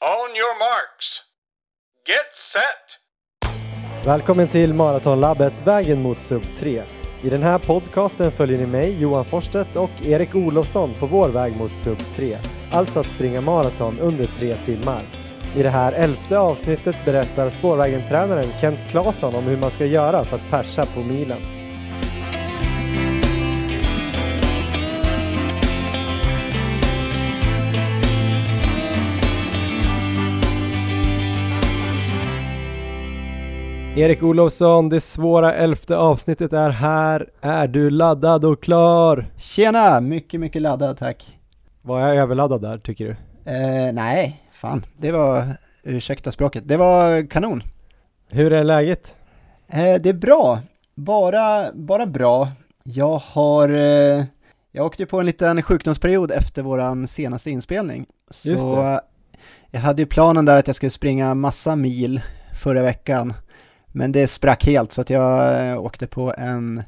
On your marks. Get set! Välkommen till Maratonlabbet Vägen mot sub 3. I den här podcasten följer ni mig, Johan Forstedt och Erik Olofsson på vår väg mot sub 3. Alltså att springa maraton under tre timmar. I det här elfte avsnittet berättar spårvägen-tränaren Kent Claesson om hur man ska göra för att persa på milen. Erik Olofsson, det svåra elfte avsnittet är här. Är du laddad och klar? Tjena! Mycket, mycket laddad tack. Var jag överladdad där tycker du? Eh, nej, fan. Det var, ursäkta språket, det var kanon. Hur är läget? Eh, det är bra. Bara, bara bra. Jag har, eh, jag åkte på en liten sjukdomsperiod efter våran senaste inspelning. Så jag hade ju planen där att jag skulle springa massa mil förra veckan. Men det sprack helt så att jag eh, åkte på en,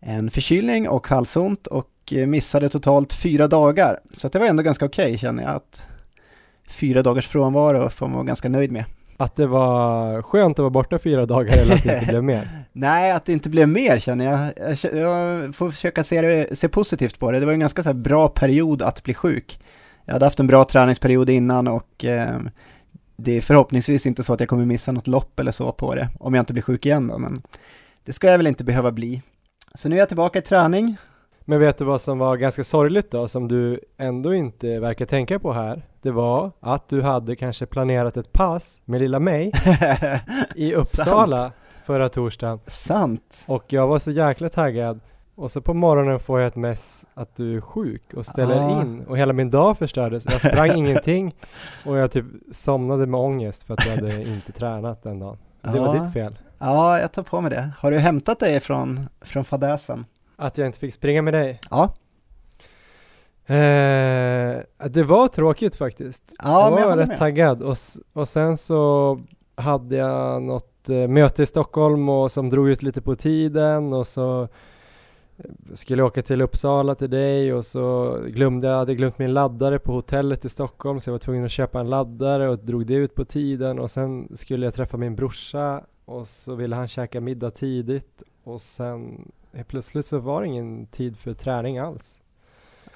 en förkylning och halsont och eh, missade totalt fyra dagar. Så det var ändå ganska okej känner jag att fyra dagars frånvaro får man vara ganska nöjd med. Att det var skönt att vara borta fyra dagar eller att det inte blev mer? Nej, att det inte blev mer känner jag. Jag, får försöka se, det, se positivt på det. Det var en ganska så bra period att bli sjuk. Jag hade haft en bra träningsperiod innan och eh, det är förhoppningsvis inte så att jag kommer missa något lopp eller så på det, om jag inte blir sjuk igen då, men det ska jag väl inte behöva bli. Så nu är jag tillbaka i träning. Men vet du vad som var ganska sorgligt då, som du ändå inte verkar tänka på här? Det var att du hade kanske planerat ett pass med lilla mig i Uppsala förra torsdagen Sant. och jag var så jäkla taggad och så på morgonen får jag ett mess att du är sjuk och ställer Ja. in och hela min dag förstördes. Jag sprang ingenting och jag typ somnade med ångest för att jag hade inte tränat den dagen. Det var Ja. ditt fel. Ja, jag tar på mig det. Har du hämtat dig från, från fadäsen? Att jag inte fick springa med dig. Ja. Eh, det var tråkigt faktiskt. Ja, jag jag var håller rätt med. taggad och, och sen så hade jag något eh, möte i Stockholm och som drog ut lite på tiden och så skulle åka till Uppsala till dig och så glömde jag, hade glömt min laddare på hotellet i Stockholm så jag var tvungen att köpa en laddare och drog det ut på tiden och sen skulle jag träffa min brorsa och så ville han käka middag tidigt och sen plötsligt så var det ingen tid för träning alls.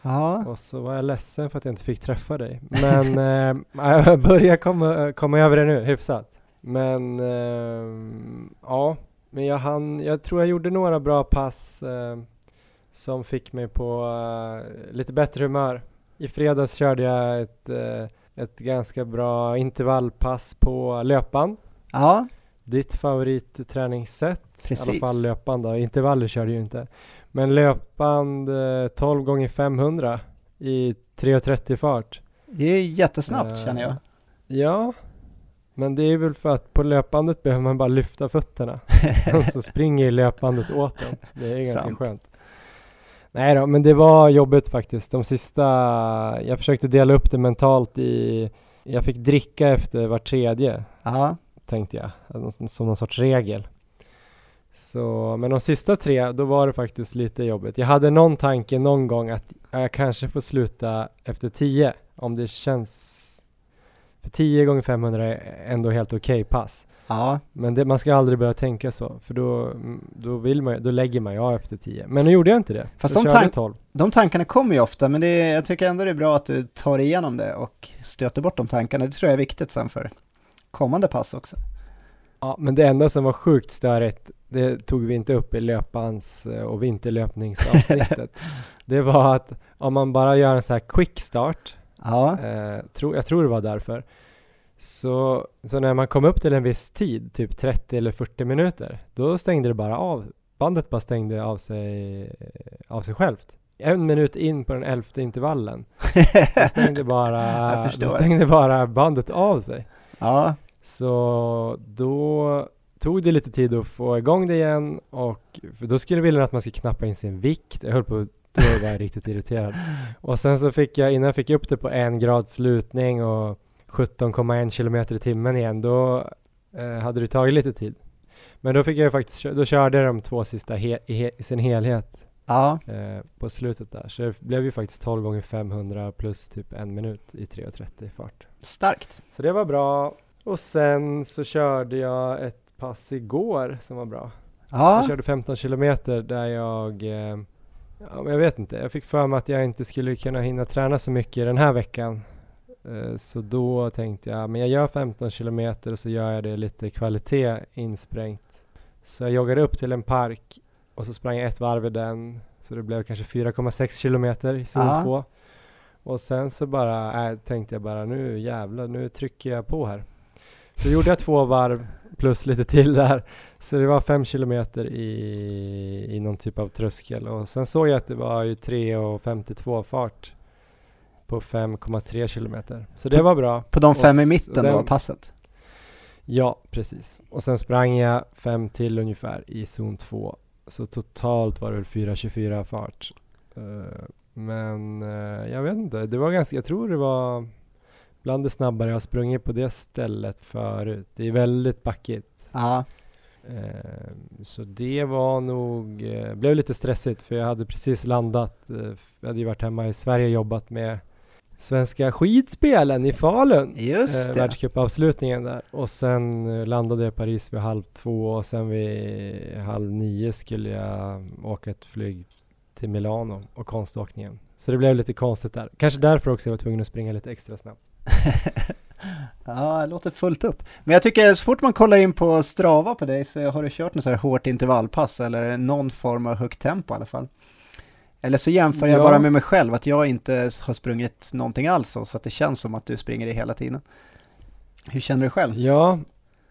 Ja, Och så var jag ledsen för att jag inte fick träffa dig. Men eh, jag börjar komma, komma över det nu, hyfsat. Men eh, ja, men jag, hann, jag tror jag gjorde några bra pass eh, som fick mig på eh, lite bättre humör. I fredags körde jag ett, eh, ett ganska bra intervallpass på löpband. ja, Ditt favoritträningssätt. I Precis. alla fall löpband då. Intervaller körde ju inte. Men löpband eh, 12 gånger 500 i 3.30 fart. det är jättesnabbt känner jag. Ja, men det är väl för att på löpbandet behöver man bara lyfta fötterna. Sen så springer ju löpbandet åt en. Det är ganska Sant. skönt. Nej då, men det var jobbigt faktiskt. De sista, jag försökte dela upp det mentalt i, jag fick dricka efter var tredje Ja, tänkte jag, alltså som någon sorts regel. Så, men de sista tre, då var det faktiskt lite jobbigt. Jag hade någon tanke någon gång att jag kanske får sluta efter 10 om det känns för 10 gånger 500 är ändå helt okej pass. Ja, Men det, man ska aldrig börja tänka så, för då, då, vill man, då lägger man ju av efter 10. Men nu gjorde jag inte det. Fast de 12. de tankarna kommer ju ofta, men det jag tycker ändå det är bra att du tar igenom det och stöter bort de tankarna. Det tror jag är viktigt sen för kommande pass också. Ja, men det enda som var sjukt störigt, det tog vi inte upp i löpbands eh, och vinterlöpningsavsnittet. det var att om man bara gör en så här quick start, Ja, eh, tro, jag tror det var därför, så, så när man kom upp till en viss tid, typ 30 eller 40 minuter, då stängde det bara av. Bandet bara stängde av sig, av sig självt. En minut in på den elfte intervallen, då stängde bara, då stängde bara bandet av sig. ja, Så då tog det lite tid att få igång det igen och då skulle vilja att man skulle knappa in sin vikt. Jag höll på då var jag riktigt irriterad. Och sen så fick jag, innan jag fick upp det på en grads lutning och 17,1 kilometer i timmen igen, då eh, hade det tagit lite tid. Men då fick jag faktiskt, då körde jag de två sista he, i, he, i sin helhet. Ja, eh, på slutet där. Så det blev ju faktiskt 12 gånger 500 plus typ en minut i 3.30 fart. starkt. Så det var bra. Och sen så körde jag ett pass igår som var bra. Jag Ja, körde 15 kilometer där jag, eh, ja, men jag vet inte, jag fick för mig att jag inte skulle kunna hinna träna så mycket den här veckan. Eh, så då tänkte jag, men jag gör 15 kilometer och så gör jag det lite kvalitet insprängt. Så jag joggade upp till en park och så sprang jag ett varv i den. Så det blev kanske 4,6 kilometer i zon Ja. 2. Och sen så bara äh, tänkte jag bara nu jävlar, nu trycker jag på här. Så gjorde jag två varv plus lite till där. Så det var fem kilometer i, i någon typ av tröskel och sen såg jag att det var ju 3.52 fart på 5,3 kilometer. Så det var bra. på de fem Och i mitten då, den- passet. Ja, precis. Och sen sprang jag fem till ungefär i zon 2. Så totalt var det väl 4.24 fart. Eh, men eh, jag vet inte, det var ganska, jag tror det var bland det snabbare jag har sprungit på det stället förut. Det är väldigt backigt. Ja, Eh, Så det var nog, blev lite stressigt för jag hade precis landat, jag hade ju varit hemma i Sverige och jobbat med Svenska skidspelen i Falun. just Eh, det. världscupavslutningen där. Och sen eh, landade jag i Paris vid halv två och sen vid halv nio skulle jag åka ett flyg till Milano och konståkningen. Så det blev lite konstigt där. Kanske därför också jag var tvungen att springa lite extra snabbt. ja, det låter fullt upp. Men jag tycker så fort man kollar in på Strava på dig så har du kört något så här hårt intervallpass eller någon form av högt tempo i alla fall. Eller så jämför jag Ja. bara med mig själv, att jag inte har sprungit någonting alls så, att det känns som att du springer det hela tiden. Hur känner du själv? Ja,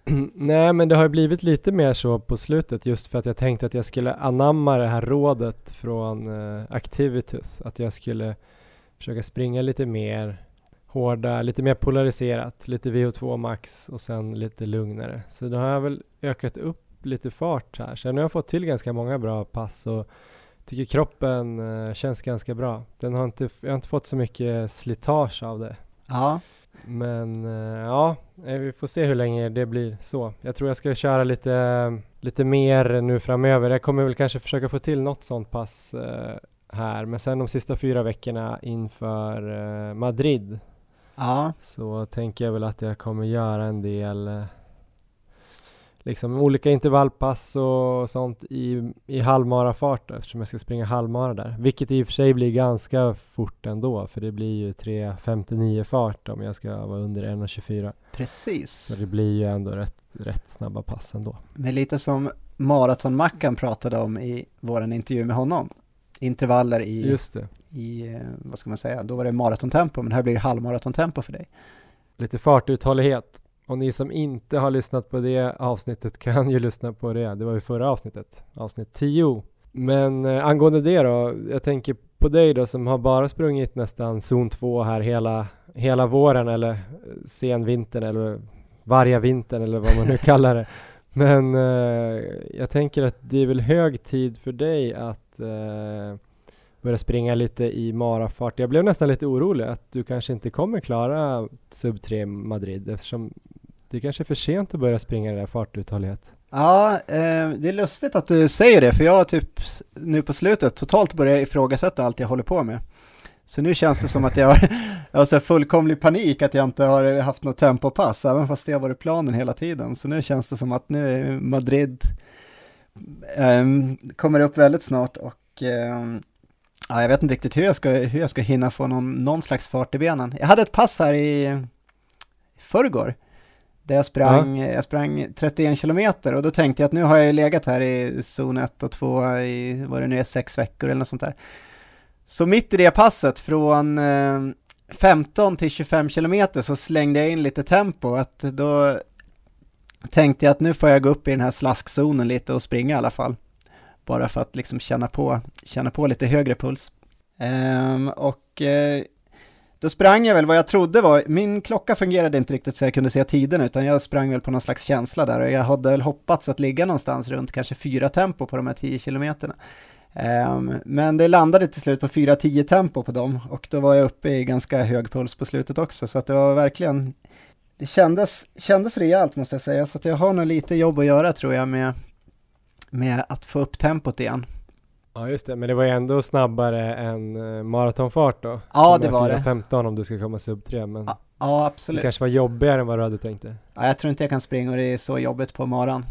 nej men det har blivit lite mer så på slutet just för att jag tänkte att jag skulle anamma det här rådet från uh, Activitus. Att jag skulle försöka springa lite mer hårda, lite mer polariserat, lite VO2 max och sen lite lugnare. Så då har jag väl ökat upp lite fart här. Så nu har jag fått till ganska många bra pass och tycker kroppen eh, känns ganska bra. Den har inte, jag har inte fått så mycket slitage av det. Ja, Men eh, ja, eh, vi får se hur länge det blir så. Jag tror jag ska köra lite, lite mer nu framöver. Jag kommer väl kanske försöka få till något sånt pass här. Men sen de sista fyra veckorna inför Madrid ja, så tänker jag väl att jag kommer göra en del liksom olika intervallpass och sånt i, i halvmarafart eftersom jag ska springa halvmara där. Vilket i och för sig blir ganska fort ändå för det blir ju 3.59 fart om jag ska vara under 1.24. precis. Så det blir ju ändå rätt, rätt snabba pass ändå. Men lite som Maratonmackan pratade om i våran intervju med honom. Intervaller i, Just det. i, eh, vad ska man säga, då var det maratontempo, men här blir det halvmaratontempo för dig. Lite fartuthållighet. Och ni som inte har lyssnat på det avsnittet kan ju lyssna på det. Det var ju förra avsnittet, avsnitt 10. Men eh, angående det då, jag tänker på dig då som har bara sprungit nästan zon 2 här hela, hela våren eller eh, senvintern eller varja vintern eller vad man nu kallar det. Men eh, jag tänker att det är väl hög tid för dig att eh, börja springa lite i marafart. Jag blev nästan lite orolig att du kanske inte kommer klara sub 3 Madrid eftersom det kanske är för sent att börja springa i det där fartuthållighet. Ja, eh, det är lustigt att du säger det, för jag har typ nu på slutet totalt börjat ifrågasätta allt jag håller på med. Så nu känns det som att jag har, jag har så fullkomlig panik att jag inte har haft något tempopass, även fast det har varit planen hela tiden. Så nu känns det som att nu är Madrid eh, kommer upp väldigt snart och eh, ja, jag vet inte riktigt hur jag ska, hur jag ska hinna få någon, någon slags fart i benen. Jag hade ett pass här i, förrgår, där jag sprang, jag sprang 31 kilometer och då tänkte jag att nu har jag ju legat här i zon 1 och 2 i, vad det nu är, sex veckor eller något sånt där. Så mitt i det passet från eh, 15 till 25 kilometer så slängde jag in lite tempo, att då tänkte jag att nu får jag gå upp i den här slaskzonen lite och springa i alla fall. Bara för att liksom känna på, känna på lite högre puls. Ehm, och eh, då sprang jag väl vad jag trodde var, min klocka fungerade inte riktigt så jag kunde se tiden utan jag sprang väl på någon slags känsla där och jag hade väl hoppats att ligga någonstans runt kanske fyra tempo på de här 10 kilometerna. Um, men det landade till slut på 4-10 tempo på dem och då var jag uppe i ganska hög puls på slutet också så att det var verkligen det kändes, kändes rejält måste jag säga så att jag har nog lite jobb att göra tror jag med, med att få upp tempot igen. Ja just det, men det var ju ändå snabbare än uh, maratonfart då? Ja det var det. 15 om du ska komma sub 3 men ja, ja, absolut. Det kanske var jobbigare än vad du hade tänkt dig? Ja, jag tror inte jag kan springa och det är så jobbigt på maran.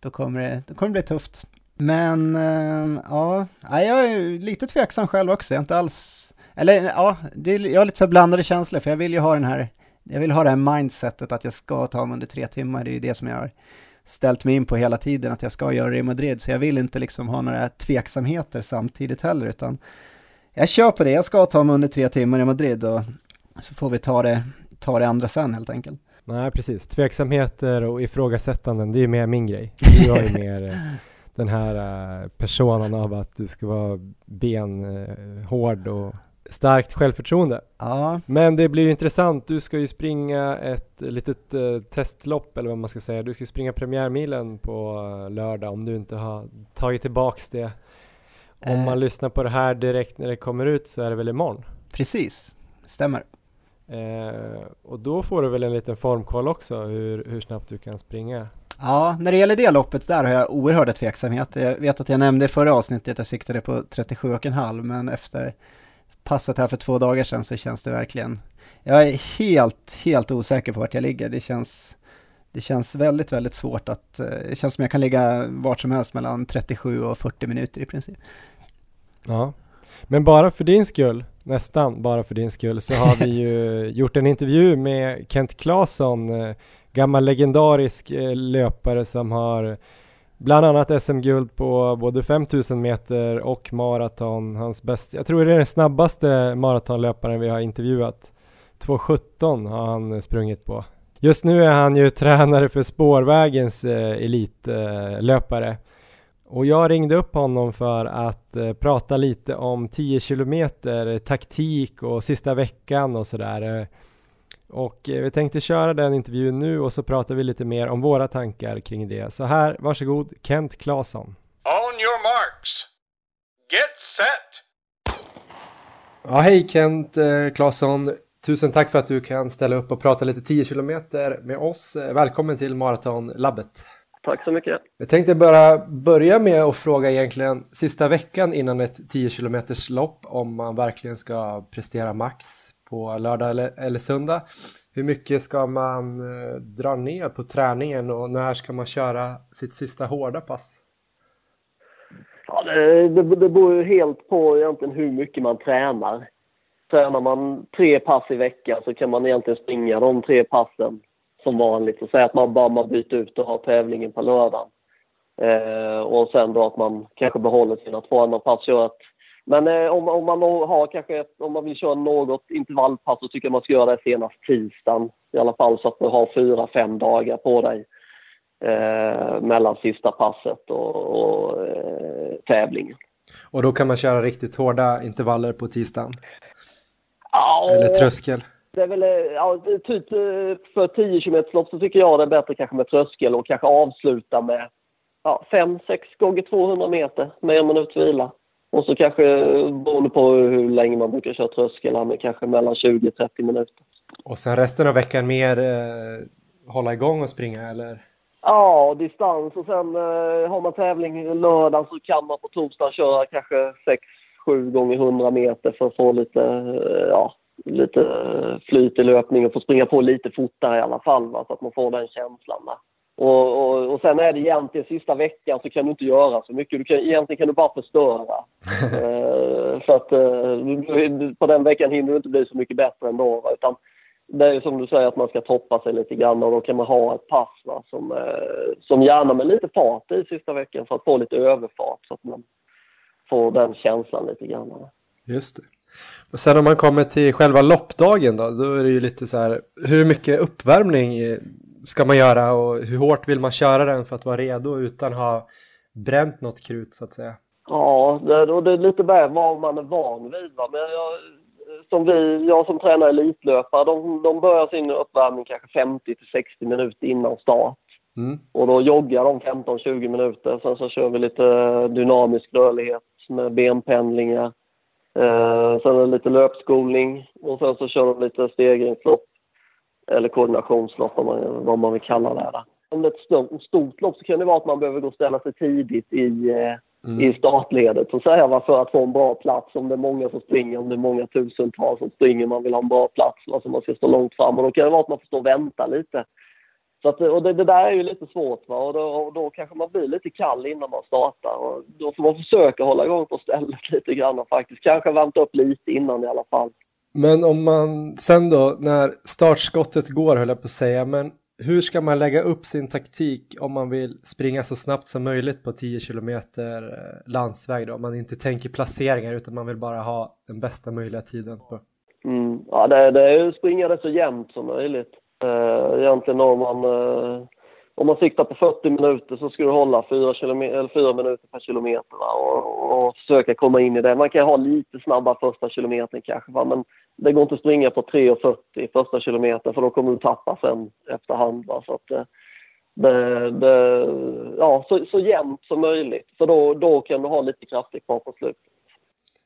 Då kommer det, då kommer det bli tufft. Men uh, ja, jag är lite tveksam själv också. Jag är inte alls, eller ja, det är, jag har lite så blandade känslor för jag vill ju ha den här, jag vill ha det här mindsetet att jag ska ta mig under tre timmar. Det är ju det som jag har ställt mig in på hela tiden, att jag ska göra det i Madrid. Så jag vill inte liksom ha några tveksamheter samtidigt heller, utan jag kör på det. Jag ska ta mig under tre timmar i Madrid och så får vi ta det, ta det andra sen helt enkelt. Nej, precis. Tveksamheter och ifrågasättanden, det är ju mer min grej. Jag är mer eh, den här uh, personen av att du ska vara benhård uh, och starkt självförtroende. Ja. Men det blir ju intressant. Du ska ju springa ett litet uh, testlopp eller vad man ska säga. Du ska springa premiärmilen på uh, lördag om du inte har tagit tillbaks det. Om man lyssnar på det här direkt när det kommer ut så är det väl imorgon? Precis, stämmer. Eh, och då får du väl en liten formkoll också hur, hur snabbt du kan springa. Ja, när det gäller det loppet där har jag oerhörda tveksamheter. Jag vet att jag nämnde i förra avsnittet att jag siktade på 37,5 men efter passet här för två dagar sedan så känns det verkligen... Jag är helt, helt osäker på vart jag ligger. Det känns, det känns väldigt, väldigt svårt att... Eh, det känns som jag kan ligga vart som helst mellan 37 och 40 minuter i princip. Ja, men bara för din skull, nästan bara för din skull, så har vi ju gjort en intervju med Kent Claesson, eh, gammal legendarisk eh, löpare som har bland annat SM-guld på både 5000 meter och maraton. Hans bäst, jag tror det är den snabbaste maratonlöparen vi har intervjuat. 2.17 har han sprungit på. Just nu är han ju tränare för spårvägens eh, elitlöpare. Eh, och jag ringde upp honom för att eh, prata lite om 10 kilometer, taktik och sista veckan och sådär. Och eh, vi tänkte köra den intervjun nu och så pratar vi lite mer om våra tankar kring det. Så här, varsågod Kent Claesson. On your marks. Get set! Ja, hej Kent eh, Claesson. Tusen tack för att du kan ställa upp och prata lite 10 kilometer med oss. Eh, välkommen till Maratonlabbet. Tack så mycket. Jag tänkte bara börja med att fråga egentligen sista veckan innan ett 10 kilometers lopp om man verkligen ska prestera max på lördag eller, eller söndag. Hur mycket ska man eh, dra ner på träningen och när ska man köra sitt sista hårda pass? Ja, det, det, det beror ju helt på egentligen hur mycket man tränar. Tränar man tre pass i veckan så kan man egentligen springa de tre passen som vanligt. och säga att man bara man byter ut och har tävlingen på lördagen. Eh, och sen då att man kanske behåller sina två andra pass gör att men eh, om, om, man har kanske ett, om man vill köra något intervallpass så tycker jag man ska göra det senast tisdagen. I alla fall så att du har fyra, fem dagar på dig eh, mellan sista passet och, och eh, tävlingen. Och då kan man köra riktigt hårda intervaller på tisdagen? Ja, Eller tröskel? Det är väl, eh, ja, typ eh, för 10 km lopp så tycker jag det är bättre kanske med tröskel och kanske avsluta med ja, 5-6 gånger 200 meter med en minut vila. Och så kanske, beroende på hur länge man brukar köra tröskel, men kanske mellan 20-30 minuter. Och sen resten av veckan mer eh, hålla igång och springa eller? Ja, distans och sen eh, har man tävling lördag så kan man på torsdag köra kanske 6-7 gånger 100 meter för att få lite, eh, ja, lite flyt i löpning och få springa på lite fortare i alla fall va, så att man får den känslan. Va. Och, och, och sen är det egentligen sista veckan så kan du inte göra så mycket. Du kan, egentligen kan du bara förstöra. uh, för att uh, på den veckan hinner du inte bli så mycket bättre ändå. Utan det är som du säger att man ska toppa sig lite grann och då kan man ha ett pass va, som, uh, som gärna med lite fart i sista veckan för att få lite överfart så att man får den känslan lite grann. Va. Just det. Och sen om man kommer till själva loppdagen då, då är det ju lite så här, hur mycket uppvärmning ska man göra och hur hårt vill man köra den för att vara redo utan ha bränt något krut så att säga? Ja, det, och det är lite mer vad man är van vid. Va? Men jag, som vi, jag som tränar elitlöpare, de, de börjar sin uppvärmning kanske 50 till 60 minuter innan start. Mm. Och då joggar de 15-20 minuter. Sen så kör vi lite dynamisk rörlighet med benpendlingar. Eh, sen lite löpskolning och sen så kör de lite stegringslopp eller koordinationslopp om man, vad man vill kalla det. Om det är ett stort, stort lopp så kan det vara att man behöver gå och ställa sig tidigt i, eh, mm. i startledet så säger jag för att få en bra plats. Om det är många som springer, om det är många tusentals som springer, man vill ha en bra plats, alltså man ska stå långt fram. Och då kan det vara att man får stå och vänta lite. Så att, och det, det, där är ju lite svårt va? Och, då, och då kanske man blir lite kall innan man startar. Och då får man försöka hålla igång på stället lite grann faktiskt. Kanske vänta upp lite innan i alla fall. Men om man sen då, när startskottet går höll jag på att säga, men hur ska man lägga upp sin taktik om man vill springa så snabbt som möjligt på 10 kilometer eh, landsväg då? Om man inte tänker placeringar utan man vill bara ha den bästa möjliga tiden på. Mm. Ja, det, det är att springa det så jämnt som möjligt. Eh, egentligen om man, eh, om man siktar på 40 minuter så ska du hålla 4, kilometer, eller 4 minuter per kilometer va? Och, och försöka komma in i det. Man kan ha lite snabbare första kilometern kanske va? men det går inte att springa på 3.40 första kilometern för då kommer du tappa sen efterhand. Va? Så att, eh, det, det, ja, så, så jämnt som möjligt för då, då kan du ha lite krafter kvar på slutet.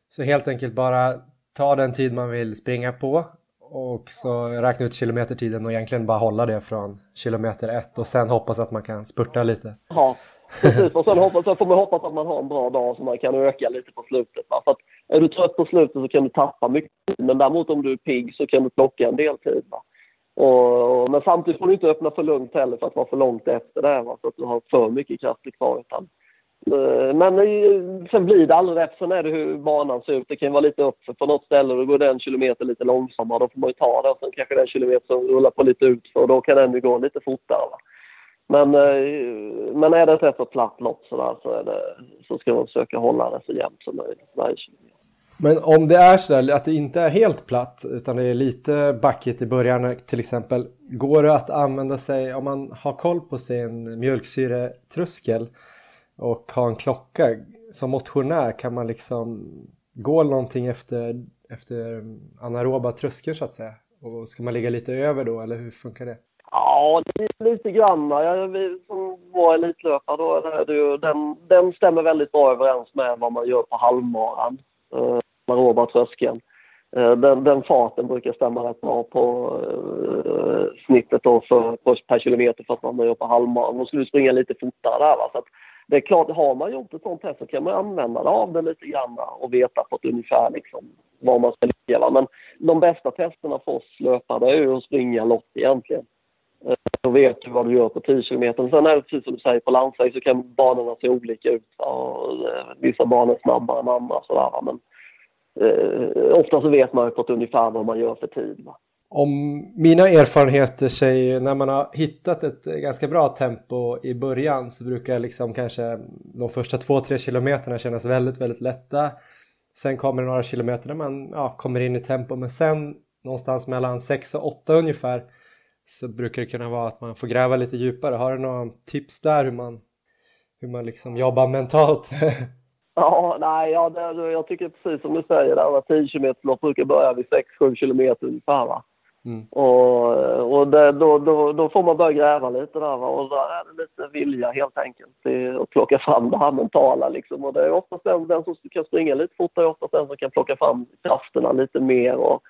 Så helt enkelt bara ta den tid man vill springa på och så räkna ut kilometertiden och egentligen bara hålla det från kilometer ett och sen hoppas att man kan spurta lite. Ja, precis. Och sen, hoppas, sen får man hoppas att man har en bra dag så man kan öka lite på slutet. Va? För att är du trött på slutet så kan du tappa mycket tid. Men däremot om du är pigg så kan du plocka en del tid. Va? Och, men samtidigt får du inte öppna för lugnt heller för att vara för långt efter det. Va? Så att du har för mycket krafter kvar. Utan Eh, Eh, men sen blir det aldrig rätt. Sen är det hur banan ser ut. Det kan vara lite uppför på något ställe och då går den kilometer lite långsammare. Då får man ju ta det. Och sen kanske den kilometer som rullar på lite utför och då kan den ju gå lite fortare. Va? Men, eh, men är det ett rätt så platt lopp sådär, så, är det, så ska man försöka hålla det så jämnt som möjligt varje kilometer. Men om det är så att det inte är helt platt utan det är lite backigt i början till exempel. Går det att använda sig, om man har koll på sin mjölksyretröskel och ha en klocka. Som motionär kan man liksom gå någonting efter, efter anaeroba tröskeln så att säga? Och ska man ligga lite över då eller hur funkar det? Ja, lite grann. Jag, som var elitlöpare då är det ju, den, den stämmer väldigt bra överens med vad man gör på halvmaran, eh, anaeroba tröskeln. Eh, den, den, farten brukar stämma rätt bra på eh, snittet då för, per kilometer för att man gör på halvmaran. Då skulle du springa lite fortare där. Va? Så att det är klart, har man gjort ett sånt test så kan man använda det av det lite grann och veta på ett ungefär liksom var man ska ligga. Men de bästa testerna för oss löpare är ju att springa lopp egentligen. Eh, då vet du vad du gör på 10 km. Sen är det precis som du säger, på landsväg så kan banorna se olika ut. Och eh, vissa banor är snabbare än andra. Sådär. Men eh, ofta så vet man ju på ett ungefär vad man gör för tid. Va? Om mina erfarenheter säger när man har hittat ett ganska bra tempo i början så brukar liksom kanske de första två, tre kilometerna kännas väldigt, väldigt lätta. Sen kommer det några kilometer där man ja, kommer in i tempo men sen någonstans mellan 6 och 8 ungefär så brukar det kunna vara att man får gräva lite djupare. Har du några tips där hur man, hur man liksom jobbar mentalt? Ja, nej, ja, det, jag tycker precis som du säger, där, 10 km lopp brukar börja vid 6-7 km ungefär. Va? Mm. Och, och det, då, då, då, får man börja gräva lite där va? och då är det lite vilja helt enkelt att plocka fram det här mentala liksom. Och det är oftast den, den som kan springa lite fortare oftast den som kan plocka fram krafterna lite mer och,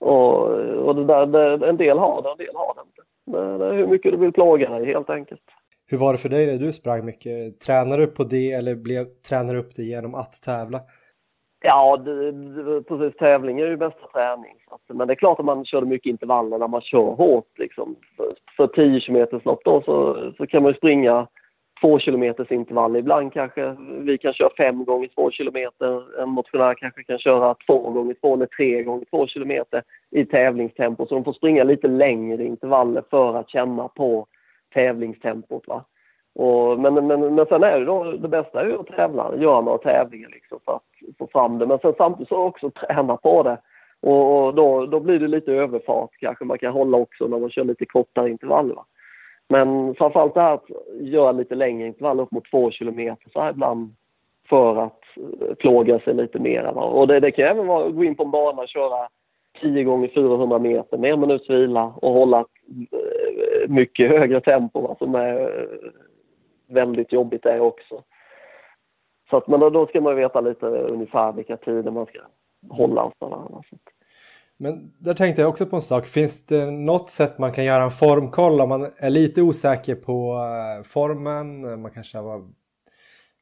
och, och det där, det, en del har det, en del har det inte. Det, det är hur mycket du vill plåga dig helt enkelt. Hur var det för dig när du sprang mycket? Tränade du på det eller blev, tränade du upp det genom att tävla? Ja, det, det, precis. Tävling är ju bästa träning. Alltså, men det är klart att man körde mycket intervaller när man kör hårt. Liksom. För, för 10 km lopp då så, så kan man ju springa två kilometers intervall. Ibland kanske vi kan köra fem gånger två kilometer. En motionär kanske kan köra två gånger två eller tre gånger två kilometer i tävlingstempo. Så de får springa lite längre intervaller för att känna på tävlingstempot. Va? Och, men, men, men sen är det då, det bästa är ju att tävla, göra några tävlingar liksom för att få fram det. Men sen samtidigt så också träna på det. Och, och då, då blir det lite överfart kanske man kan hålla också när man kör lite kortare intervaller. Va? Men framförallt det här att göra lite längre intervaller, upp mot två kilometer så här ibland för att eh, plåga sig lite mer. Va? Och det, det kan även vara att gå in på en bana och köra 10 gånger 400 meter med en minuts vila och hålla eh, mycket högre tempo va, som är eh, väldigt jobbigt det också. Så att, men då, då ska man veta lite ungefär vilka tider man ska hålla och varandra. Alltså. Men där tänkte jag också på en sak. Finns det något sätt man kan göra en formkoll om man är lite osäker på eh, formen? Man kanske har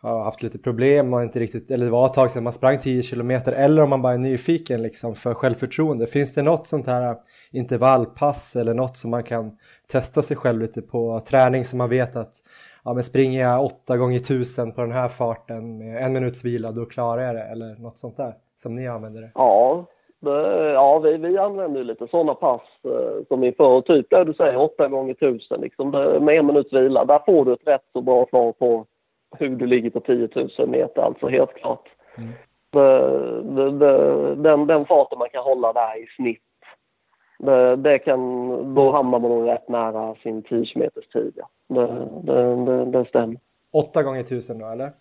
har haft lite problem och inte riktigt, eller det var ett tag sedan man sprang 10 kilometer eller om man bara är nyfiken liksom för självförtroende. Finns det något sånt här intervallpass eller något som man kan testa sig själv lite på träning som man vet att ja, men springer jag 8 gånger 1000 på den här farten med en minuts vila då klarar jag det eller något sånt där som ni använder det? Ja, det, ja vi, vi använder lite sådana pass eh, som inför, typ där du säger 8 gånger 1000 liksom, det, med en minuts vila. Där får du ett rätt så bra svar på hur du ligger på 10 000 meter, alltså helt klart. Mm. Det, det, den, den farten man kan hålla där i snitt, det, det kan, då hamnar man nog rätt nära sin 10 meters tid. Ja. Det, det, det, det stämmer. 8 gånger 1000 då, eller?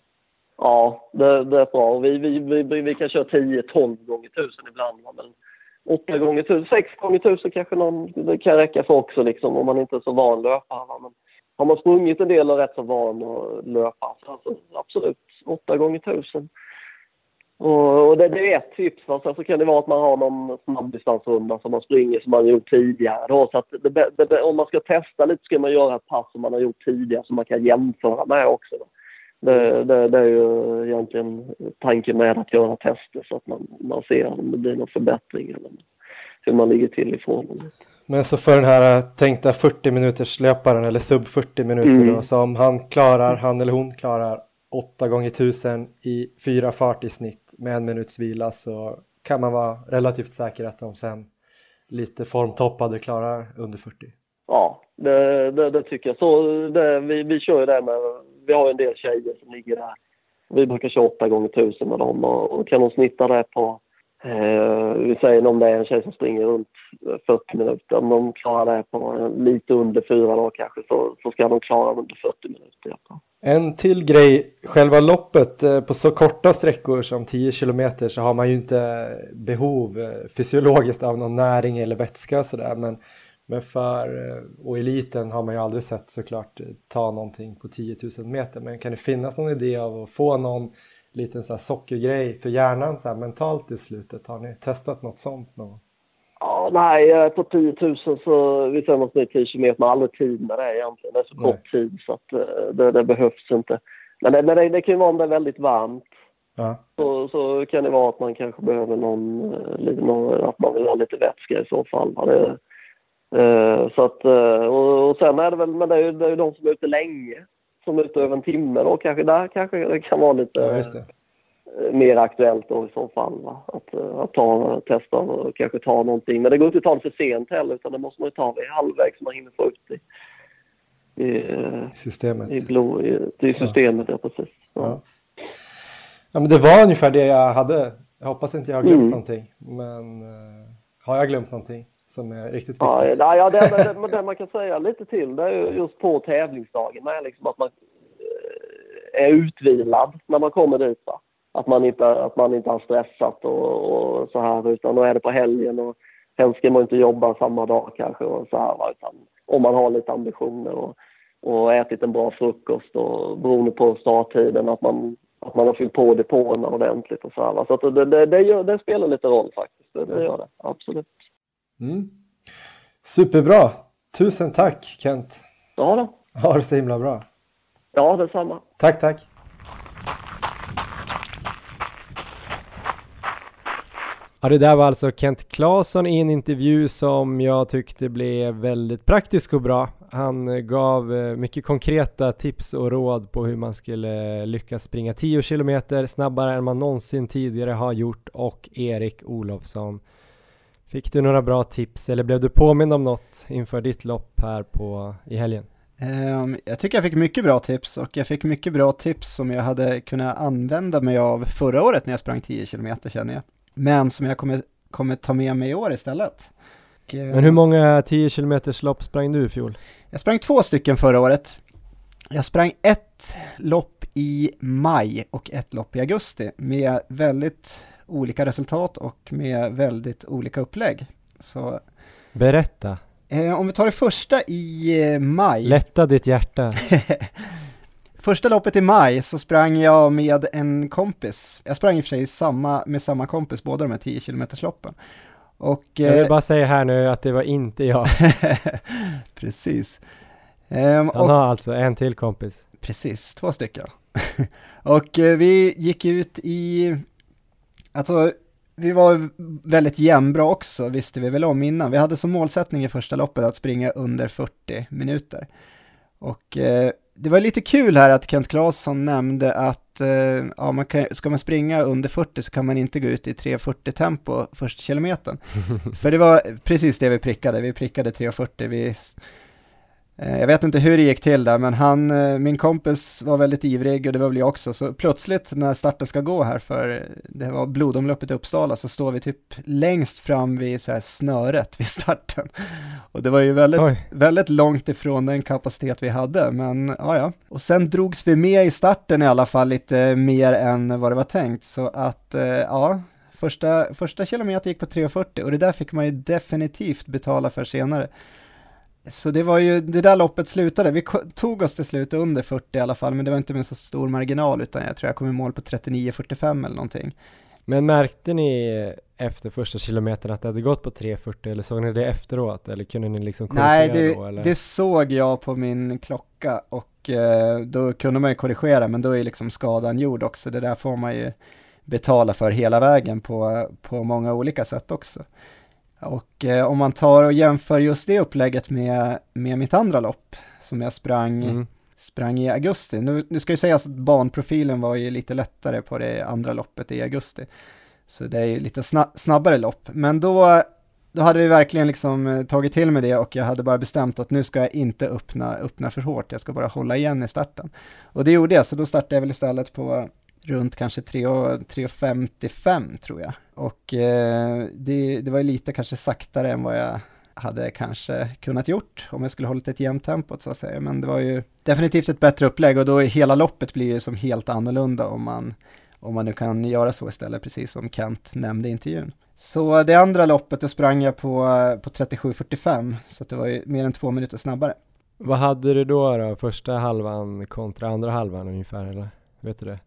Ja, det, det är bra. Vi, vi, vi, vi kan köra 10-12 gånger 1000 ibland. Men 8 gånger 1000, 6 gånger 1000 kanske någon, det kan räcka för också liksom, om man inte är så van löpare. Men har man sprungit en del och rätt så van att löpa, så alltså, absolut 8 gånger 1000. Och, och det, det, är ett tips. Va? Sen så kan det vara att man har någon snabbdistansrunda som man springer som man gjort tidigare. Då. Så att det, det, om man ska testa lite ska man göra ett pass som man har gjort tidigare som man kan jämföra med också. Det, det, det, är ju egentligen tanken med att göra tester så att man, man ser om det blir någon förbättring eller hur man ligger till i formen. Men så för den här tänkta 40 minuters löparen eller sub 40 minuter mm. då, så om han klarar, han eller hon klarar 8 gånger 1000 i fyra fart i snitt med en minuts vila så kan man vara relativt säker att de sen lite formtoppade klarar under 40. Ja, det, det, det tycker jag. Så det, vi, vi kör ju det med vi har en del tjejer som ligger där. Vi brukar köra 8 gånger 1000 med dem och, och kan de snitta det på Eh, vi säger om det är en tjej som springer runt 40 minuter, om de klarar det på lite under fyra dagar kanske så, så ska de klara under 40 minuter. Ja. En till grej, själva loppet eh, på så korta sträckor som 10 kilometer så har man ju inte behov eh, fysiologiskt av någon näring eller vätska sådär men men för, eh, och eliten har man ju aldrig sett såklart ta någonting på 10 000 meter. Men kan det finnas någon idé av att få någon liten så här sockergrej för hjärnan så mentalt i slutet? Har ni testat något sånt någon Ja, nej, eh, på 10 000 så vi säger något 10 kilometer, man har aldrig tid med det egentligen. Det är så nej. kort tid så att det, det behövs inte. Men det, det, det kan ju vara om det är väldigt varmt. Ja. Så, så kan det vara att man kanske behöver någon, någon att man vill ha lite vätska i så fall. Det, Uh, så att, och, och sen är det väl, men det är ju, det är ju de som är ute länge, som är ute över en timme då kanske, där kanske det kan vara lite ja, uh, mer aktuellt då i så fall. Va? Att, att ta, testa och kanske ta någonting. Men det går inte att ta det för sent heller utan det måste man ju ta vid halvvägs så man hinner få ut det i, i systemet. I, blod, i, i systemet, ja, ja precis. Ja. ja. Men det var ungefär det jag hade. Jag hoppas inte jag har glömt mm. någonting. Men har jag glömt någonting? Som är riktigt viktigt. Ja, ja det, det, det, man kan säga lite till det är just på tävlingsdagen är liksom att man eh, är utvilad när man kommer dit. Va? Att, man inte, att man inte har stressat och, och så här utan då är det på helgen och sen ska man inte jobba samma dag kanske och så här. Va? Utan om man har lite ambitioner och, och ätit en bra frukost och beroende på starttiden att man, att man har fyllt på depåerna ordentligt och så här. Va? Så det, det, det, gör, det spelar lite roll faktiskt. Det, det gör det, absolut. Mm. Superbra! Tusen tack Kent! Ja då. Ha det så himla bra! Ja, detsamma! Tack, tack! Ja, det där var alltså Kent Claesson i en intervju som jag tyckte blev väldigt praktisk och bra. Han gav eh, mycket konkreta tips och råd på hur man skulle lyckas springa 10 kilometer snabbare än man någonsin tidigare har gjort och Erik Olofsson Fick du några bra tips eller blev du påmind om något inför ditt lopp här på, i helgen? Um, jag tycker jag fick mycket bra tips och jag fick mycket bra tips som jag hade kunnat använda mig av förra året när jag sprang 10 km känner jag. Men som jag kommer, kommer ta med mig i år istället. Och, uh, Men hur många 10 km lopp sprang du i fjol? Jag sprang två stycken förra året. Jag sprang ett lopp i maj och ett lopp i augusti med väldigt olika resultat och med väldigt olika upplägg. Så, Berätta. Eh, om vi tar det första i eh, maj. Lätta ditt hjärta. första loppet i maj så sprang jag med en kompis. Jag sprang i och för sig samma, med samma kompis båda de här 10 km loppen. Och, jag vill eh, bara säga här nu att det var inte jag. Precis. Um, Han och, har alltså en till kompis. Precis, två stycken. och eh, vi gick ut i, alltså vi var väldigt jämnbra också, visste vi väl om innan. Vi hade som målsättning i första loppet att springa under 40 minuter. Och eh, det var lite kul här att Kent Claesson nämnde att eh, ja, man kan, ska man springa under 40 så kan man inte gå ut i 3.40 tempo första kilometern. För det var precis det vi prickade, vi prickade 3.40, vi Eh, jag vet inte hur det gick till där, men han, eh, min kompis var väldigt ivrig och det var väl jag också, så plötsligt när starten ska gå här för det var blodomloppet i Uppsala så står vi typ längst fram vid så här snöret vid starten. Och det var ju väldigt, väldigt långt ifrån den kapacitet vi hade, men ja ja. Och sen drogs vi med i starten i alla fall lite mer än vad det var tänkt, så att eh, ja, första, första kilometer gick på 3.40 och det där fick man ju definitivt betala för senare. Så det var ju, det där loppet slutade, vi tog oss till slut under 40 i alla fall, men det var inte med så stor marginal, utan jag tror jag kom i mål på 39.45 eller någonting. Men märkte ni efter första kilometern att det hade gått på 3.40 eller såg ni det efteråt eller kunde ni liksom korrigera Nej, det, då? Eller? det såg jag på min klocka och eh, då kunde man ju korrigera men då är liksom skadan gjord också. Det där får man ju betala för hela vägen på, på många olika sätt också. Och eh, om man tar och jämför just det upplägget med, med mitt andra lopp som jag sprang, mm. sprang i augusti. Nu, nu ska ju sägas att banprofilen var ju lite lättare på det andra loppet i augusti. Så det är ju lite sna snabbare lopp. Men då, då hade vi verkligen liksom eh, tagit till med det och jag hade bara bestämt att nu ska jag inte öppna, öppna för hårt, jag ska bara hålla igen i starten. Och det gjorde jag, så då startade jag väl istället på runt kanske 3,55 tror jag. Och eh, det, det var lite kanske saktare än vad jag hade kanske kunnat gjort om jag skulle hållit ett jämnt tempo så att säga. Men det var ju definitivt ett bättre upplägg och då hela loppet blir ju som helt annorlunda om man, om man nu kan göra så istället, precis som Kent nämnde i intervjun. Så det andra loppet, då sprang jag på, på 37.45, så det var ju mer än två minuter snabbare. Vad hade du då, då? Första halvan kontra andra halvan ungefär, eller? Vet du det?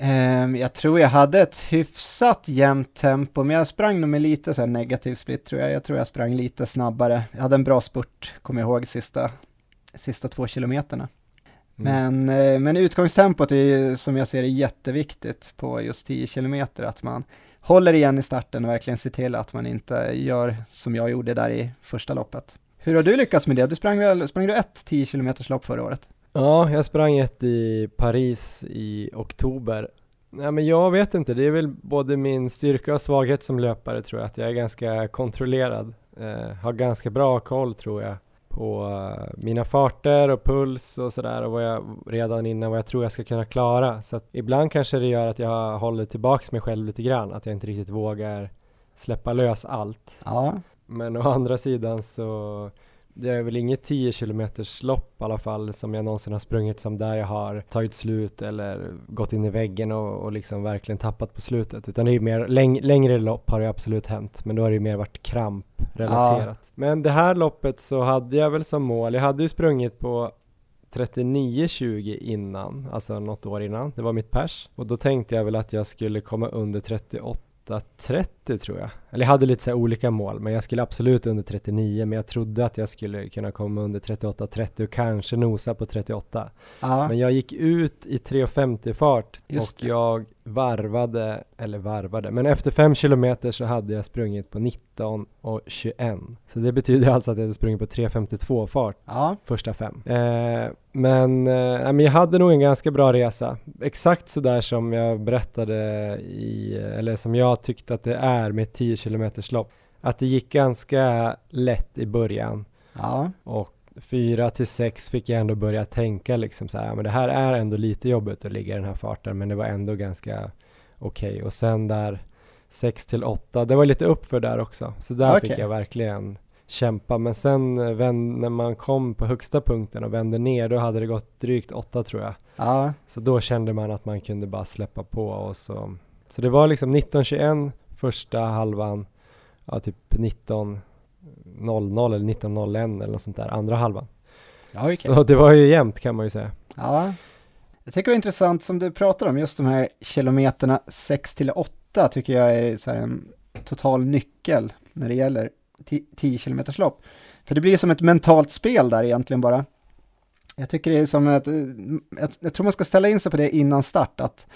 Um, jag tror jag hade ett hyfsat jämnt tempo, men jag sprang nog med lite så negativ split tror jag. Jag tror jag sprang lite snabbare. Jag hade en bra spurt, kommer jag ihåg, sista, sista två kilometerna. Mm. Men, uh, men utgångstempot är ju som jag ser det jätteviktigt på just 10 kilometer, att man håller igen i starten och verkligen ser till att man inte gör som jag gjorde där i första loppet. Hur har du lyckats med det? Du sprang väl, sprang du ett 10 kilometers lopp förra året? Ja, jag sprang ett i Paris i oktober. Ja, men jag vet inte, det är väl både min styrka och svaghet som löpare tror jag, att jag är ganska kontrollerad. Eh, har ganska bra koll tror jag på uh, mina farter och puls och sådär och vad jag redan innan vad jag tror jag ska kunna klara. Så att ibland kanske det gör att jag håller tillbaks mig själv lite grann, att jag inte riktigt vågar släppa lös allt. Ja. Men å andra sidan så det är väl inget 10 kilometers lopp i alla fall som jag någonsin har sprungit som där jag har tagit slut eller gått in i väggen och, och liksom verkligen tappat på slutet. Utan det är ju mer, läng längre lopp har det absolut hänt, men då har det ju mer varit kramprelaterat. Ja. Men det här loppet så hade jag väl som mål, jag hade ju sprungit på 39-20 innan, alltså något år innan, det var mitt pers. Och då tänkte jag väl att jag skulle komma under 38 38-30 tror jag. Eller jag hade lite så olika mål, men jag skulle absolut under 39, men jag trodde att jag skulle kunna komma under 38-30 och kanske nosa på 38. Aha. Men jag gick ut i 3.50 fart Just och det. jag varvade, eller varvade, men efter 5 kilometer så hade jag sprungit på 19 och 21. Så det betyder alltså att jag hade sprungit på 3.52 fart ja. första fem. Eh, men, eh, men jag hade nog en ganska bra resa. Exakt så där som jag berättade i, eller som jag tyckte att det är med 10 kilometers lopp. Att det gick ganska lätt i början. Ja. Och fyra till sex fick jag ändå börja tänka liksom så här, men det här är ändå lite jobbigt att ligga i den här farten, men det var ändå ganska okej. Okay. Och sen där sex till åtta, det var lite uppför där också, så där okay. fick jag verkligen kämpa. Men sen eh, vänd, när man kom på högsta punkten och vände ner, då hade det gått drygt åtta tror jag. Ja. Så då kände man att man kunde bara släppa på och så. Så det var liksom 1921 första halvan, ja typ 19 00 eller 1901 eller något sånt där, andra halvan. Ja, okay. Så det var ju jämnt kan man ju säga. Ja, jag tycker det var intressant som du pratar om, just de här kilometerna 6 till 8 tycker jag är så en total nyckel när det gäller 10 kilometers lopp. För det blir som ett mentalt spel där egentligen bara. Jag tycker det är som att, jag, jag tror man ska ställa in sig på det innan start, att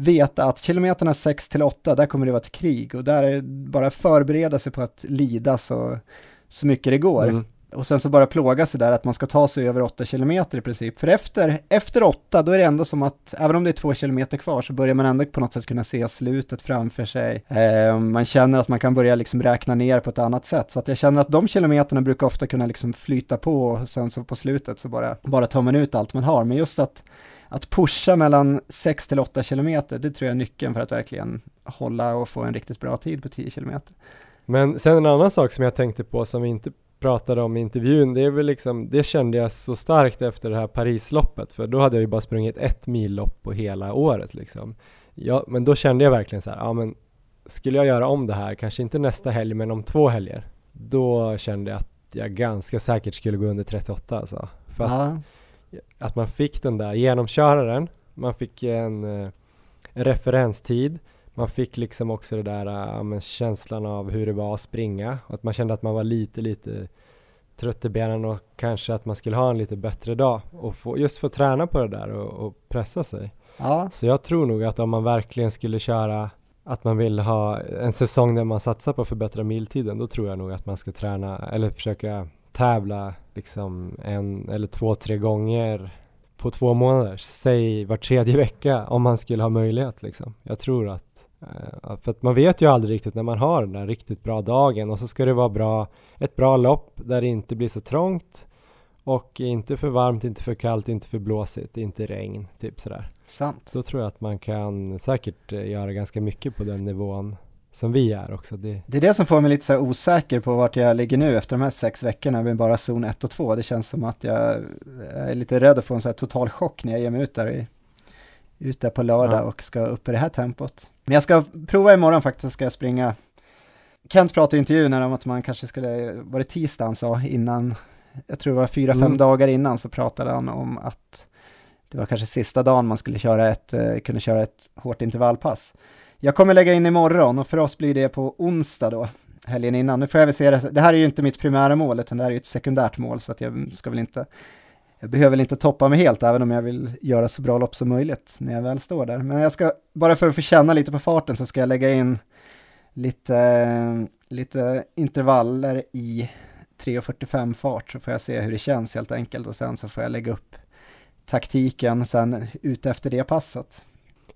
veta att kilometerna 6 till 8, där kommer det vara ett krig och där är bara förbereda sig på att lida så, så mycket det går. Mm. Och sen så bara plåga sig där att man ska ta sig över 8 kilometer i princip. För efter, efter 8 då är det ändå som att, även om det är 2 kilometer kvar så börjar man ändå på något sätt kunna se slutet framför sig. Eh, man känner att man kan börja liksom räkna ner på ett annat sätt. Så att jag känner att de kilometerna brukar ofta kunna liksom flyta på och sen så på slutet så bara, bara tar man ut allt man har. Men just att att pusha mellan 6 till 8 kilometer, det tror jag är nyckeln för att verkligen hålla och få en riktigt bra tid på 10 kilometer. Men sen en annan sak som jag tänkte på som vi inte pratade om i intervjun, det är väl liksom, det kände jag så starkt efter det här Parisloppet, för då hade jag ju bara sprungit ett millopp på hela året liksom. Ja, men då kände jag verkligen så här, ja men skulle jag göra om det här, kanske inte nästa helg men om två helger, då kände jag att jag ganska säkert skulle gå under 38 alltså. För att, att man fick den där genomköraren, man fick en, eh, en referenstid, man fick liksom också det där äh, känslan av hur det var att springa att man kände att man var lite, lite trött i benen och kanske att man skulle ha en lite bättre dag och få, just få träna på det där och, och pressa sig. Ja. Så jag tror nog att om man verkligen skulle köra att man vill ha en säsong där man satsar på att förbättra miltiden, då tror jag nog att man ska träna eller försöka tävla liksom en eller två, tre gånger på två månader, säg var tredje vecka om man skulle ha möjlighet liksom. Jag tror att Uh, för att man vet ju aldrig riktigt när man har den där riktigt bra dagen och så ska det vara bra, ett bra lopp där det inte blir så trångt och inte för varmt, inte för kallt, inte för blåsigt, inte regn, typ sådär. Sant. Då tror jag att man kan säkert uh, göra ganska mycket på den nivån som vi är också. Det... det är det som får mig lite så osäker på vart jag ligger nu efter de här sex veckorna med bara zon 1 och 2. Det känns som att jag är lite rädd att få en så här total chock när jag ger mig ut där i, ut där på lördag ja. och ska upp i det här tempot. Men jag ska prova imorgon faktiskt, så ska jag springa. Kent pratade i intervjun om att man kanske skulle, var det tisdag han sa, innan, jag tror det var fyra, fem mm. dagar innan så pratade han om att det var kanske sista dagen man skulle köra ett, eh, kunde köra ett hårt intervallpass. Jag kommer lägga in imorgon och för oss blir det på onsdag då, helgen innan. Nu får jag väl se det, det här är ju inte mitt primära mål utan det här är ju ett sekundärt mål så att jag ska väl inte jag behöver väl inte toppa mig helt, även om jag vill göra så bra lopp som möjligt när jag väl står där. Men jag ska, bara för att få känna lite på farten så ska jag lägga in lite, lite intervaller i 3.45 fart så får jag se hur det känns helt enkelt och sen så får jag lägga upp taktiken sen ut efter det passet.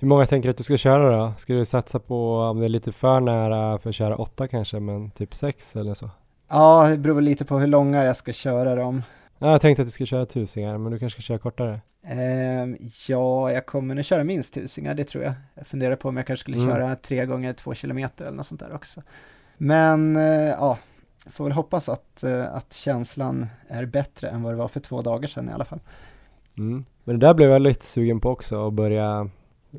Hur många tänker du att du ska köra då? Ska du satsa på om det är lite för nära för att köra åtta kanske, men typ sex eller så? Ja, det beror lite på hur långa jag ska köra dem. Ja, jag tänkte att du skulle köra tusingar, men du kanske ska köra kortare? Um, ja, jag kommer nog köra minst tusingar, det tror jag. Jag funderar på om jag kanske skulle mm. köra tre gånger två kilometer eller något sånt där också. Men uh, ja, får väl hoppas att, uh, att känslan är bättre än vad det var för två dagar sedan i alla fall. Mm. Men det där blev jag lite sugen på också, att börja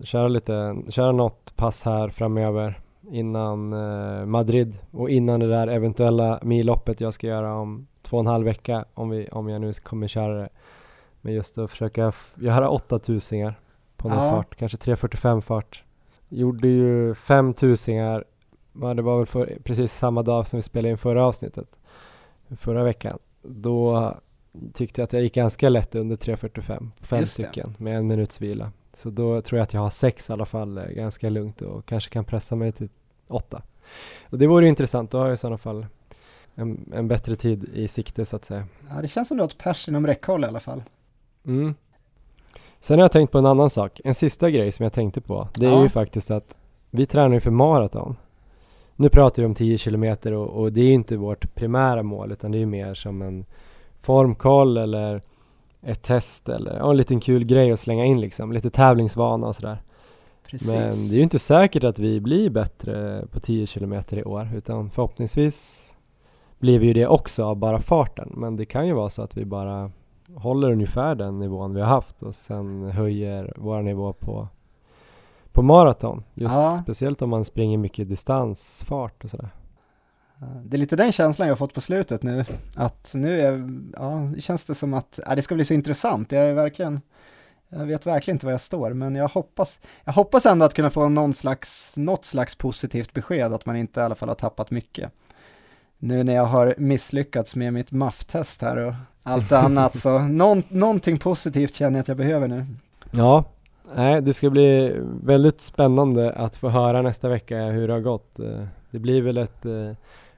köra lite, köra något pass här framöver innan uh, Madrid och innan det där eventuella milloppet jag ska göra om två och en halv vecka om, vi, om jag nu kommer köra det. Men just att försöka göra åtta tusingar på någon ja. fart, kanske 3.45 fart. Gjorde ju fem tusingar, det var väl för, precis samma dag som vi spelade in förra avsnittet, förra veckan. Då tyckte jag att jag gick ganska lätt under 3.45, fem stycken med en minuts vila. Så då tror jag att jag har sex i alla fall eh, ganska lugnt och kanske kan pressa mig till åtta. Och det vore intressant, då har jag i sådana fall en, en bättre tid i sikte så att säga. Ja, det känns som du har ett pers inom räckhåll i alla fall. Mm. Sen har jag tänkt på en annan sak, en sista grej som jag tänkte på. Det är ja. ju faktiskt att vi tränar ju för maraton. Nu pratar vi om 10 kilometer och, och, det är ju inte vårt primära mål utan det är ju mer som en formkoll eller ett test eller ja, en liten kul grej att slänga in liksom, lite tävlingsvana och sådär. Precis. Men det är ju inte säkert att vi blir bättre på 10 kilometer i år utan förhoppningsvis blir vi ju det också av bara farten. Men det kan ju vara så att vi bara håller ungefär den nivån vi har haft och sen höjer vår nivå på, på maraton. Just ja. speciellt om man springer mycket distansfart och sådär. Det är lite den känslan jag fått på slutet nu, att nu är, ja, känns det som att ja, det ska bli så intressant. Jag är verkligen, jag vet verkligen inte var jag står, men jag hoppas, jag hoppas ändå att kunna få någon slags, något slags positivt besked, att man inte i alla fall har tappat mycket. nu när jag har misslyckats med mitt MAF-test här och allt annat så någon, någonting positivt känner jag att jag behöver nu. Ja, nej, det ska bli väldigt spännande att få höra nästa vecka hur det har gått. Eh, det blir väl ett eh,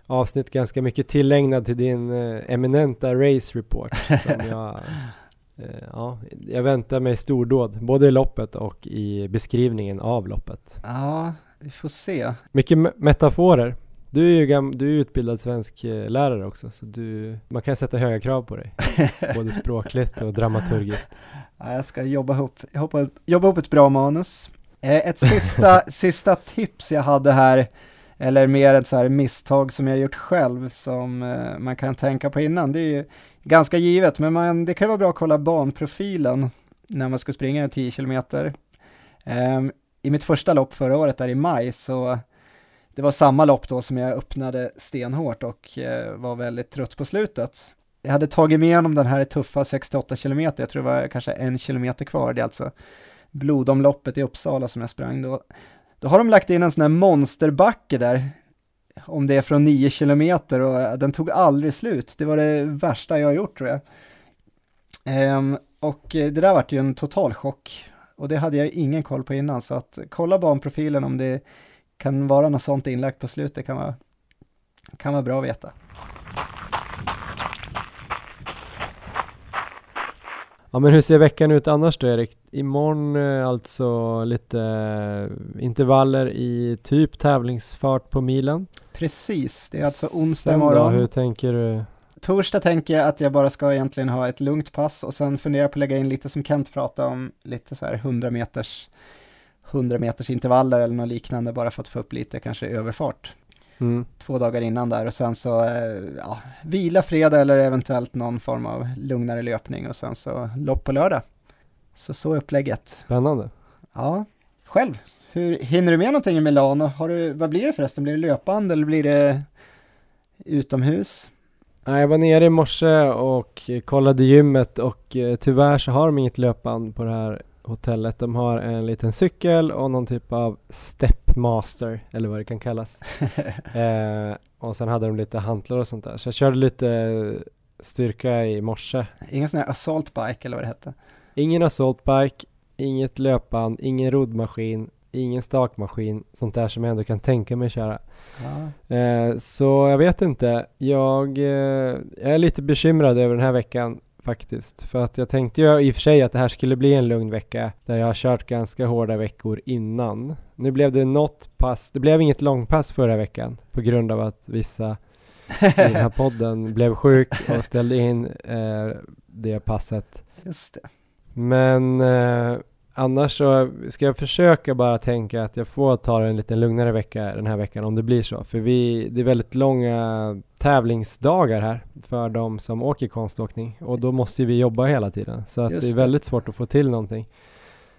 avsnitt ganska mycket tillägnad till din eh, eminenta race report som jag Ja, jag väntar mig stordåd, både i loppet och i beskrivningen av loppet. Ja, vi får se. Mycket metaforer. Du är ju gam- du är utbildad svensk eh, lärare också, så du, man kan sätta höga krav på dig. både språkligt och dramaturgiskt. Ja, jag ska jobba ihop, jobba, jobba ihop ett bra manus. Eh, ett sista, sista tips jag hade här, eller mer ett så här misstag som jag gjort själv som eh, man kan tänka på innan. Det är ju ganska givet, men man, det kan vara bra att kolla banprofilen när man ska springa 10 kilometer. Eh, I mitt första lopp förra året där i maj så det var samma lopp då som jag öppnade stenhårt och eh, var väldigt trött på slutet. Jag hade tagit mig igenom den här tuffa 68 kilometer, jag tror det var kanske en kilometer kvar, det är alltså blodomloppet i Uppsala som jag sprang då. Då har de lagt in en sån här monsterbacke där, om det är från 9 kilometer och eh, den tog aldrig slut. Det var det värsta jag har gjort tror jag. Ehm, och eh, det där vart ju en total chock och det hade jag ingen koll på innan så att kolla banprofilen om det kan vara något sånt inlagt på slutet kan vara, kan vara bra att veta. Ja men hur ser veckan ut annars då Erik? Imorgon eh, alltså lite eh, intervaller i typ tävlingsfart på milen. Precis, det är alltså onsdag imorgon. Då, hur tänker du? Torsdag tänker jag att jag bara ska egentligen ha ett lugnt pass och sen fundera på att lägga in lite som Kent pratade om, lite så här 100 meters 100 meters intervaller eller något liknande bara för att få upp lite kanske överfart. Mm. Två dagar innan där och sen så eh, ja, vila fredag eller eventuellt någon form av lugnare löpning och sen så lopp på lördag. Så så är upplägget. Spännande. Ja, själv. Hur, hinner du med någonting i Milano? Har du, vad blir det förresten? Blir det löpband eller blir det utomhus? Jag var nere i morse och kollade gymmet och eh, tyvärr så har de inget löpband på det här hotellet. De har en liten cykel och någon typ av stepmaster eller vad det kan kallas. eh, och sen hade de lite hantlar och sånt där. Så jag körde lite styrka i morse. Ingen sån här assault bike eller vad det hette? Ingen assault bike, inget löpband, ingen roddmaskin, ingen stakmaskin, sånt där som jag ändå kan tänka mig köra. Ja. Eh, så jag vet inte. Jag, eh, jag är lite bekymrad över den här veckan faktiskt. För att jag tänkte ju i och för sig att det här skulle bli en lugn vecka där jag har kört ganska hårda veckor innan. Nu blev det något pass, det blev inget långpass förra veckan på grund av att vissa i den här podden blev sjuk och ställde in eh, det passet. Just det. Men eh, annars så ska jag försöka bara tänka att jag får ta en lite lugnare vecka den här veckan om det blir så. För vi, det är väldigt långa tävlingsdagar här för de som åker konståkning och då måste vi jobba hela tiden. Så att det är väldigt svårt att få till någonting.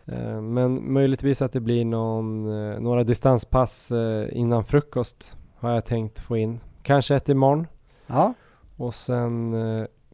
Eh, men möjligtvis att det blir någon, eh, några distanspass eh, innan frukost har jag tänkt få in. Kanske ett imorgon. Ja. Och sen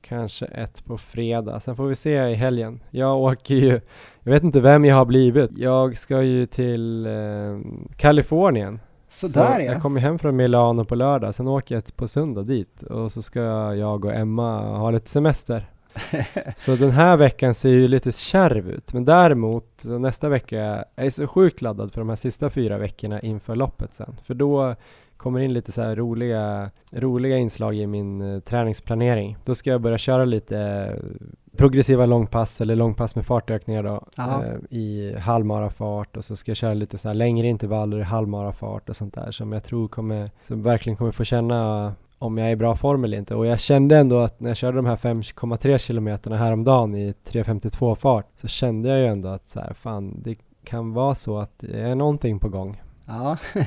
kanske ett på fredag. Sen får vi se i helgen. Jag åker ju, jag vet inte vem jag har blivit. Jag ska ju till eh, Kalifornien. Så, så där ja. Jag kommer hem från Milano på lördag, sen åker jag på söndag dit och så ska jag och Emma ha lite semester. så den här veckan ser ju lite kärv ut, men däremot nästa vecka, jag är så sjukt laddad för de här sista fyra veckorna inför loppet sen. För då kommer in lite så här roliga, roliga inslag i min uh, träningsplanering. Då ska jag börja köra lite uh, progressiva långpass eller långpass med fartökningar då uh, i halvmarafart och så ska jag köra lite så här längre intervaller i halvmarafart och sånt där som jag tror kommer, som verkligen kommer få känna om jag är i bra form eller inte. Och jag kände ändå att när jag körde de här 5,3 kilometerna häromdagen i 3.52 fart så kände jag ju ändå att så här, fan, det kan vara så att det är någonting på gång. Ja.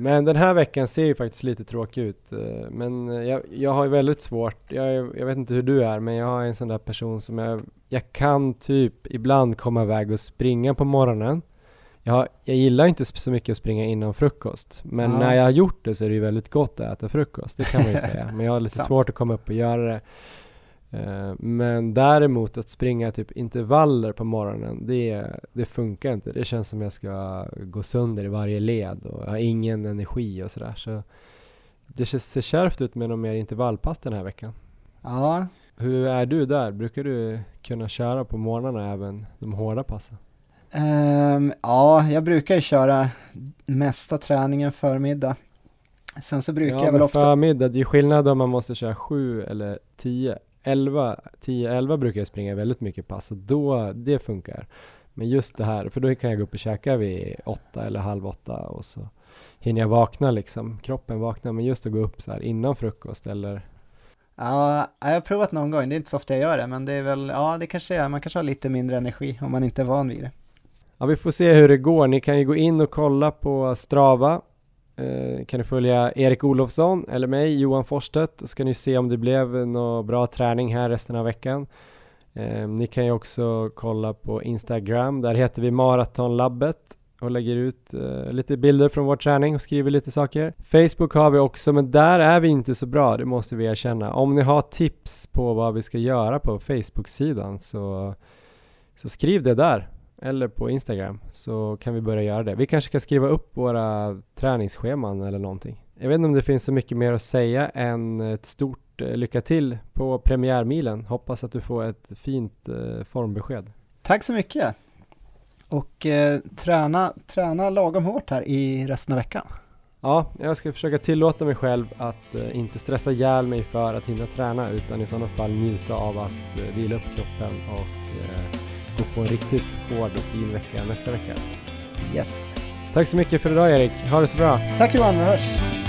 Men den här veckan ser ju faktiskt lite tråkig ut. Eh, men jag, jag har ju väldigt svårt, jag, jag vet inte hur du är, men jag är en sån där person som jag, jag kan typ ibland komma iväg och springa på morgonen. Jag, jag gillar inte så mycket att springa innan frukost, men ja. när jag har gjort det så är det ju väldigt gott att äta frukost, det kan man ju säga. Men jag har lite svårt att komma upp och göra det. Eh, men däremot att springa typ intervaller på morgonen, det, det funkar inte. Det känns som jag ska gå sönder i varje led och jag har ingen energi och sådär. Så det ser kärvt ut med någon mer intervallpass den här veckan. Ja. Hur är du där? Brukar du kunna köra på morgnarna även de hårda passen? Um, ja, jag brukar ju köra mesta träningen förmiddag. Sen så brukar ja, jag väl ofta... förmiddag, det är skillnad om man måste köra sju eller tio. 11, 10, 11 brukar jag springa väldigt mycket pass och då, det funkar. Men just det här, för då kan jag gå upp och käka vid åtta eller halv åtta och så hinner jag vakna liksom, kroppen vaknar. Men just att gå upp så här innan frukost eller Ja, jag har provat någon gång, det är inte så ofta jag gör det, men det är väl, ja det kanske är, man kanske har lite mindre energi om man inte är van vid det. Ja, vi får se hur det går. Ni kan ju gå in och kolla på Strava. Eh, kan ni följa Erik Olofsson eller mig, Johan Forstedt, så ska ni se om det blev någon bra träning här resten av veckan. Eh, ni kan ju också kolla på Instagram, där heter vi Maratonlabbet och lägger ut eh, lite bilder från vår träning och skriver lite saker. Facebook har vi också, men där är vi inte så bra, det måste vi erkänna. Om ni har tips på vad vi ska göra på Facebook-sidan så, så skriv det där eller på Instagram så kan vi börja göra det. Vi kanske kan skriva upp våra träningsscheman eller någonting. Jag vet inte om det finns så mycket mer att säga än ett stort eh, lycka till på premiärmilen. Hoppas att du får ett fint eh, formbesked. Tack så mycket! Och eh, träna, träna lagom hårt här i resten av veckan. Ja, jag ska försöka tillåta mig själv att eh, inte stressa ihjäl mig för att hinna träna utan i sådana fall njuta av att eh, vila upp kroppen och eh, gå på en riktigt hård och fin vecka nästa vecka. Yes. Tack så mycket för idag Erik, ha det så bra! Tack Johan, vi hörs!